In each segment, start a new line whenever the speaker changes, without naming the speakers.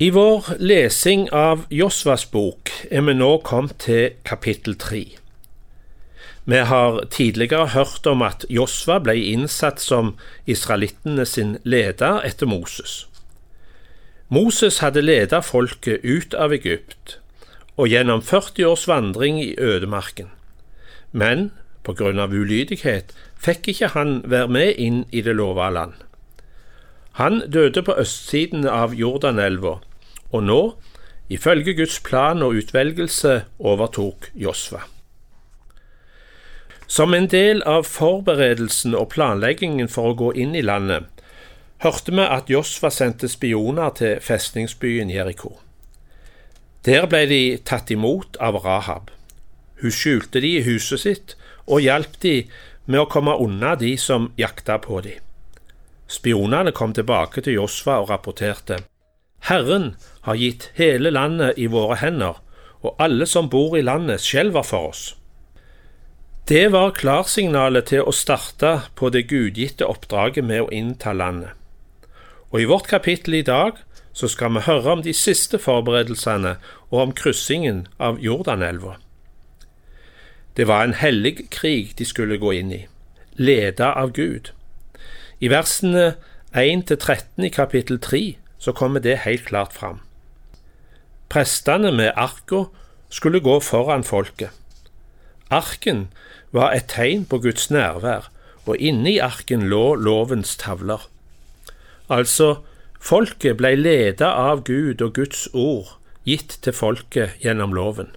I vår lesing av Josvas bok er vi nå kommet til kapittel tre. Vi har tidligere hørt om at Josva ble innsatt som israelittene sin leder etter Moses. Moses hadde ledet folket ut av Egypt og gjennom 40 års vandring i ødemarken. Men på grunn av ulydighet fikk ikke han være med inn i det lova land. Han døde på østsiden av Jordanelva og nå, ifølge Guds plan og utvelgelse, overtok Josva. Som en del av forberedelsen og planleggingen for å gå inn i landet, hørte vi at Josva sendte spioner til festningsbyen Jeriko. Der ble de tatt imot av Rahab. Hun skjulte de i huset sitt og hjalp de med å komme unna de som jakta på de. Spionene kom tilbake til Josva og rapporterte. Herren har gitt hele landet i våre hender, og alle som bor i landet, skjelver for oss. Det var klarsignalet til å starte på det gudgitte oppdraget med å innta landet. Og i vårt kapittel i dag så skal vi høre om de siste forberedelsene og om kryssingen av Jordanelva. Det var en hellig krig de skulle gå inn i, ledet av Gud. I versene 1-13 i kapittel 3 så kommer det helt klart fram. Prestene med arka skulle gå foran folket. Arken var et tegn på Guds nærvær, og inni arken lå lovens tavler. Altså, folket ble ledet av Gud og Guds ord gitt til folket gjennom loven.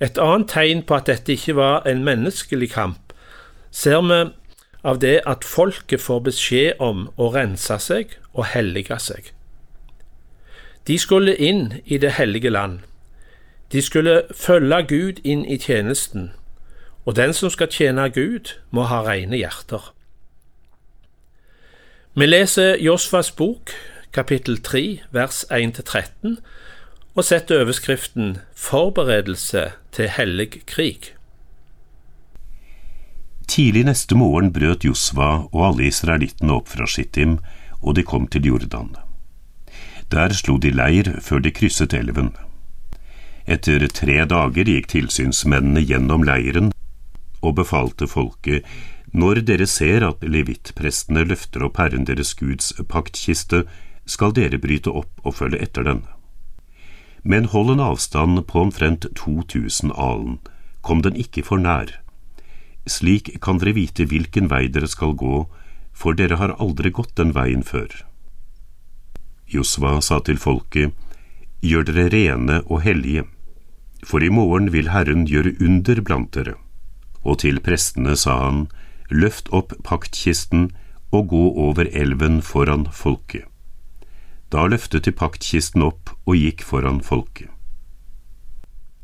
Et annet tegn på at dette ikke var en menneskelig kamp, ser vi av det at folket får beskjed om å rense seg og hellige seg. De skulle inn i det hellige land. De skulle følge Gud inn i tjenesten, og den som skal tjene Gud, må ha rene hjerter. Vi leser Josfas bok, kapittel 3, vers 1-13, og setter overskriften Forberedelse til hellig krig.
Tidlig neste morgen brøt Josva og alle israelittene opp fra Shittim, og de kom til Jordan. Der slo de leir før de krysset elven. Etter tre dager gikk tilsynsmennene gjennom leiren og befalte folket når dere ser at levittprestene løfter opp Herren deres Guds paktkiste, skal dere bryte opp og følge etter den. Men hold en avstand på omtrent 2000 alen, kom den ikke for nær slik kan dere vite hvilken vei dere skal gå, for dere har aldri gått den veien før. Josva sa til folket, Gjør dere rene og hellige, for i morgen vil Herren gjøre under blant dere. Og til prestene sa han, Løft opp paktkisten og gå over elven foran folket. Da løftet de paktkisten opp og gikk foran folket.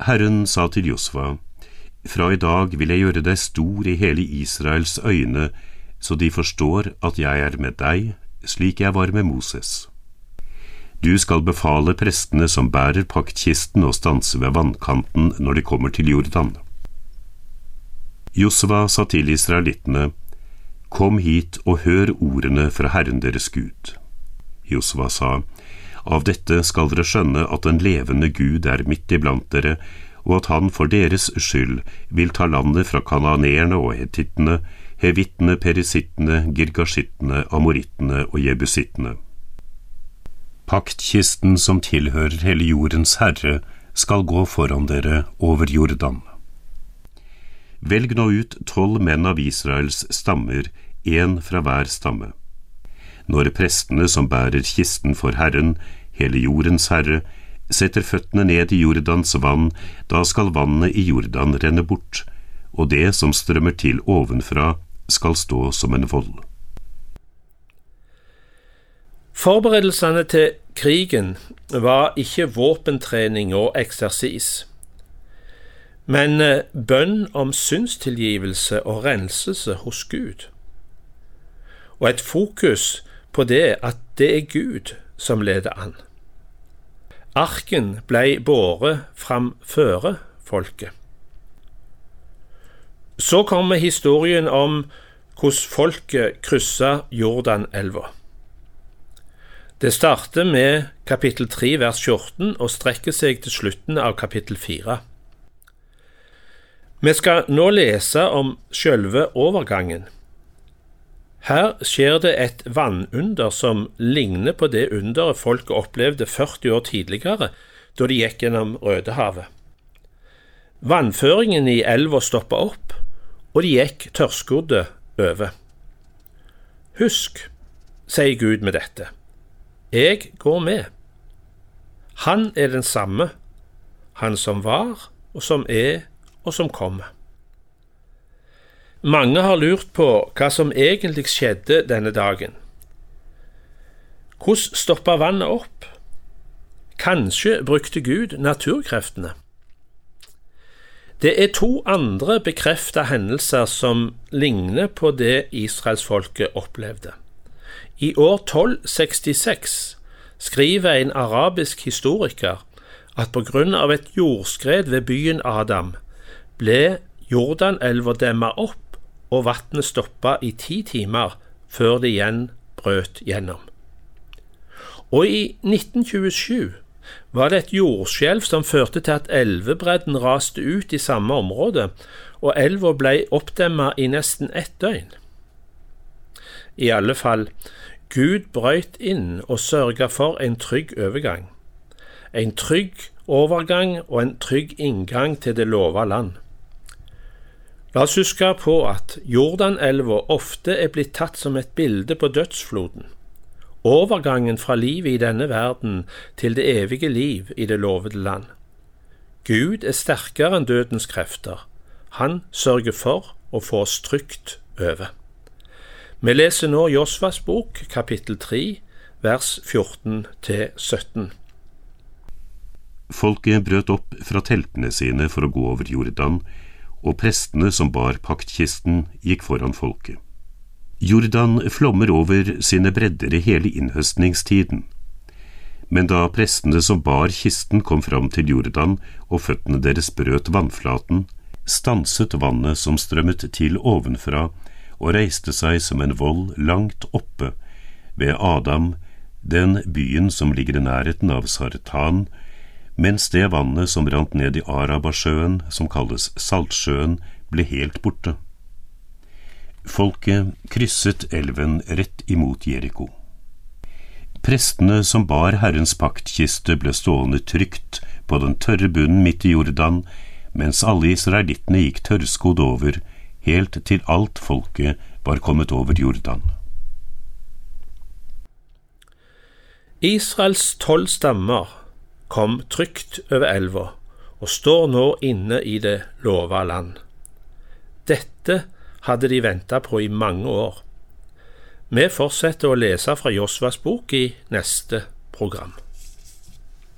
Herren sa til Josva, fra i dag vil jeg gjøre deg stor i hele Israels øyne, så de forstår at jeg er med deg, slik jeg var med Moses. Du skal befale prestene som bærer paktkisten å stanse ved vannkanten når de kommer til Jordan. Josva sa til israelittene, Kom hit og hør ordene fra Herren deres Gud. Josva sa, Av dette skal dere skjønne at den levende Gud er midt iblant dere, og at han for deres skyld vil ta landet fra kananeerne og hetittene, hevittene, perisittene, girgashittene, amorittene og jebusittene. Paktkisten som tilhører hele jordens herre, skal gå foran dere over Jordan. Velg nå ut tolv menn av Israels stammer, én fra hver stamme. Når prestene som bærer kisten for Herren, hele jordens herre, setter føttene ned i Jordans vann, da skal vannet i Jordan renne bort, og det som strømmer til ovenfra, skal stå som en vold.
Forberedelsene til krigen var ikke våpentrening og eksersis, men eh, bønn om syndstilgivelse og renselse hos Gud, og et fokus på det at det er Gud som leder an. Arken blei båret fram føre folket. Så kommer historien om hvordan folket kryssa Jordanelva. Det starter med kapittel 3 vers 14 og strekker seg til slutten av kapittel 4. Vi skal nå lese om sjølve overgangen. Her skjer det et vannunder som ligner på det underet folket opplevde 40 år tidligere, da de gikk gjennom Rødehavet. Vannføringen i elva stoppa opp, og de gikk tørrskodde over. Husk, sier Gud med dette, jeg går med. Han er den samme, han som var, og som er, og som kommer. Mange har lurt på hva som egentlig skjedde denne dagen. Hvordan stoppa vannet opp? Kanskje brukte Gud naturkreftene? Det er to andre bekrefta hendelser som ligner på det israelsfolket opplevde. I år 1266 skriver en arabisk historiker at på grunn av et jordskred ved byen Adam ble Jordanelva demma opp og vannet stoppa i ti timer før det igjen brøt gjennom. Og i 1927 var det et jordskjelv som førte til at elvebredden raste ut i samme område, og elva ble oppdemma i nesten ett døgn. I alle fall, Gud brøyt inn og sørga for en trygg overgang. En trygg overgang og en trygg inngang til det lova land. La oss huske på at Jordanelva ofte er blitt tatt som et bilde på dødsfloden. Overgangen fra livet i denne verden til det evige liv i det lovede land. Gud er sterkere enn dødens krefter. Han sørger for å få oss trygt over. Vi leser nå Josvas bok, kapittel 3, vers 14-17.
Folket brøt opp fra teltene sine for å gå over Jordan, og prestene som bar paktkisten, gikk foran folket. Jordan flommer over sine bredder i hele innhøstningstiden. Men da prestene som bar kisten kom fram til Jordan og føttene deres brøt vannflaten, stanset vannet som strømmet til ovenfra og reiste seg som en vold langt oppe ved Adam, den byen som ligger i nærheten av Sartan, mens det vannet som rant ned i Arabasjøen, som kalles Saltsjøen, ble helt borte. Folket krysset elven rett imot Jeriko. Prestene som bar Herrens paktkiste, ble stående trygt på den tørre bunnen midt i Jordan, mens alle israelittene gikk tørrskodd over, helt til alt folket var kommet over Jordan.
Israels tolv stammer kom trygt over elva og står nå inne i det lova land. Dette hadde de venta på i mange år. Vi fortsetter å lese fra Josvas bok i neste program.